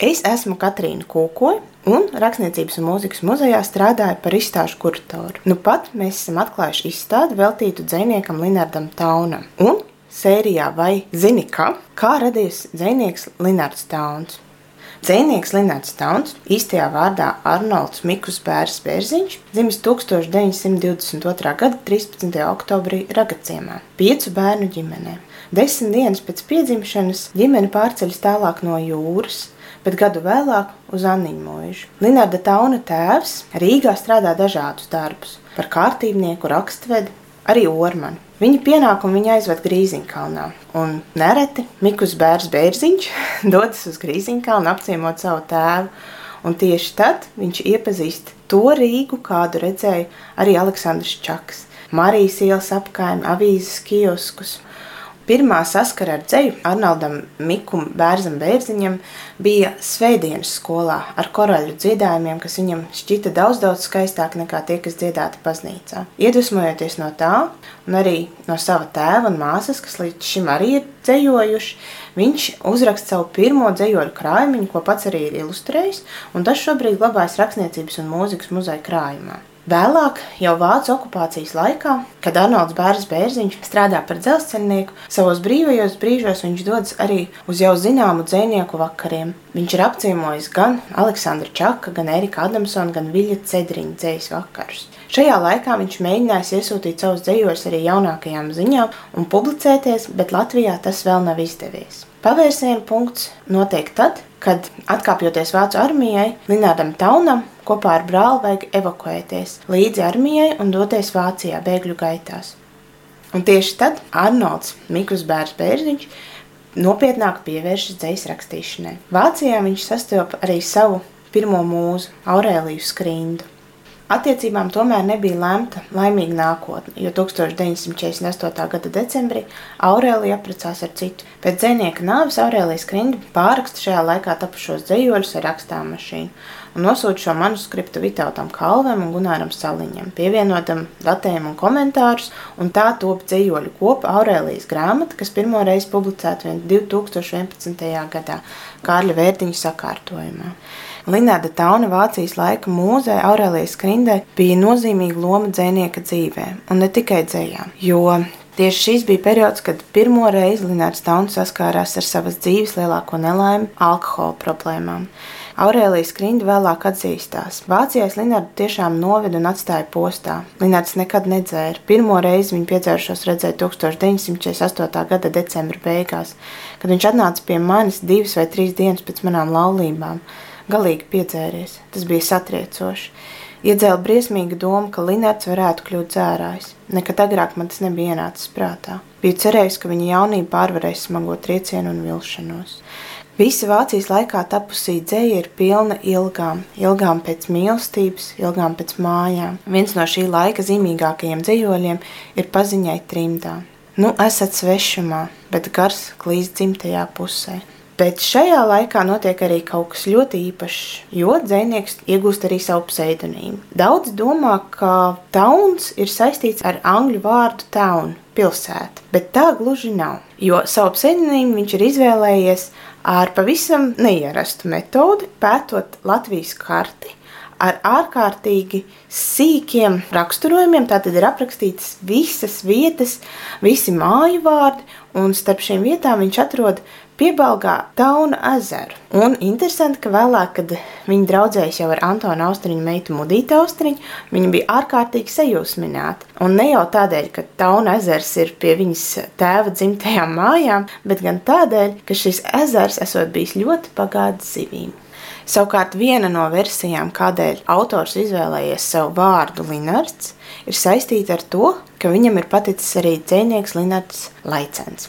Es esmu Katrīna Kūkoja un Rakstniecības un mūzikas muzejā strādāju par izstāžu kuratoru. Nu pat mēs esam atklājuši izstādi veltītu dziniekam Linardam Taunam. Un sērijā vai zini kā? Kā radies dzinieks Linards Tauns? Dzēnieks Linārds Tauns, īstajā vārdā Arnolds Mikus Bērs Bērziņš, dzimis 1922. gada 13. oktobrī Ragaciemā, piecu bērnu ģimenē. Desmit dienas pēc piedzimšanas ģimene pārceļas tālāk no jūras, bet gadu vēlāk uz Anniņu mūžu. Linārda Tauna tēvs Rīgā strādā dažādus darbus - par kārtībnieku, rakstvedi, arī ormani. Viņa pienākumu viņa aizved Grīziņkalnā, un nereti Mikus Bērs Bērziņš dodas uz Grīziņkalnu apciemot savu tēvu, un tieši tad viņš iepazīst to Rīgu, kādu redzēja arī Aleksandrs Čaks. Marijas ielas apkaimi, avīzes kioskus – Pirmā saskara ar dzeju Arnoldam Mikum Bērzam Bērziņam bija Svētdienas skolā ar koraļu dziedājumiem, kas viņam šķita daudz, daudz skaistāk nekā tie, kas dziedāti baznīcā. Iedvesmojoties no tā, un arī no sava tēva un māsas, kas līdz šim arī ir dzejojuši, viņš uzraksta savu pirmo dzejoļu krājumiņu, ko pats arī ir ilustrējis, un tas šobrīd glabājas Rakstniecības un mūzikas muzeja krājumā. Vēlāk, jau Vācu okupācijas laikā, kad Arnolds Bērs Bērziņš strādā par dzelzceļnieku, savos brīvajos brīžos viņš dodas arī uz jau zināmu dzēnieku vakariem. Viņš ir apciemojis gan Aleksandra Čaka, gan Erika Adamsona, gan Viļa Cedriņa dzējas vakarus. Šajā laikā viņš mēģinājis iesūtīt savus dzējos arī jaunākajām ziņām un publicēties, bet Latvijā tas vēl nav izdevies. Pavērsienu punkts notiek tad, kad, atkāpjoties Vācu armijai, Linādam Taunam kopā ar brāli vajag evakuēties līdzi armijai un doties Vācijā bēgļu gaitās. Un tieši tad Arnolds Mikus Bērs Bērziņš nopietnāk pievēršas dzīs rakstīšanai. Vācijā viņš sastopa arī savu pirmo mūzu, Aurēliju Skrindu. Attiecībām tomēr nebija lemta laimīga nākotne, jo 1948. gada decembrī Aurēlija apprecās ar citu. Pēc dzēnieka nāves Aurēlijas Krinda pāraksta šajā laikā tapušos dzējoļus ar rakstām mašīnu un nosūta šo manuskriptu Vitautam Kalvam un Gunāram Saliņam, pievienotam datējumu un komentārus, un tā top dzējoļu kopa Aurēlijas grāmata, kas pirmo reizi publicēta 2011. gadā Kārļa Vērtiņa sakārtojumā. Linārda Tauna Vācijas laika mūzē Aurelijas Krindē bija nozīmīga loma dzēnieka dzīvē, un ne tikai dzējā, jo Tieši šis bija periods, kad pirmo reizi Linnārds Tauns saskārās ar savas dzīves lielāko nelaimi - alkohola problēmām. Aurēlijas Krinda vēlāk atzīstās. Vācijais Linnārdu tiešām noveda un atstāja postā. Linnārds nekad nedzēra. Pirmo reizi viņa piedzēršos redzēt 1948. gada decembra beigās, kad viņš atnāca pie manis divas vai trīs dienas pēc manām laulībām galīgi piedzēries. Tas bija satriecoši. Iedzēla briesmīga doma, ka Linārds varētu kļūt dzērājs. Nekad agrāk man tas nebija ienācis prātā. Biju cerējis, ka viņa jaunība pārvarēs smago triecienu un vilšanos. Visa Vācijas laikā tapusī dzēja ir pilna ilgām, ilgām pēc mīlestības, ilgām pēc mājām. Viens no šī laika zīmīgākajiem dzējoļiem ir paziņai trimdā. Nu, esat svešumā, bet gars klīst dzimtajā pusē. Bet šajā laikā notiek arī kaut kas ļoti īpašs, jo dzinieks iegūst arī savu pseidonīmu. Daudz domā, ka tauns ir saistīts ar angļu vārdu town, pilsēta, bet tā gluži nav. Jo savu pseidonīmu viņš ir izvēlējies ar pavisam neierastu metodi, pētot Latvijas karti ar ārkārtīgi sīkiem raksturojumiem. Tātad ir aprakstītas visas vietas, visi māju vārdi, un starp šīm vietām viņš atrod piebalgā Tauna ezeru. Un interesanti, ka vēlāk, kad viņi draudzējās jau ar Antonu Austriņu meitu Mudītu Austriņu, viņa bija ārkārtīgi sajūsmināta. Un ne jau tādēļ, ka Tauna ezers ir pie viņas tēva dzimtajām mājām, bet gan tādēļ, ka šis ezers esot bijis ļoti bagāts zivīm. Savukārt viena no versijām, kādēļ autors izvēlējies savu vārdu Linards, ir saistīta ar to, ka viņam ir paticis arī dzēnieks Linards Laicens.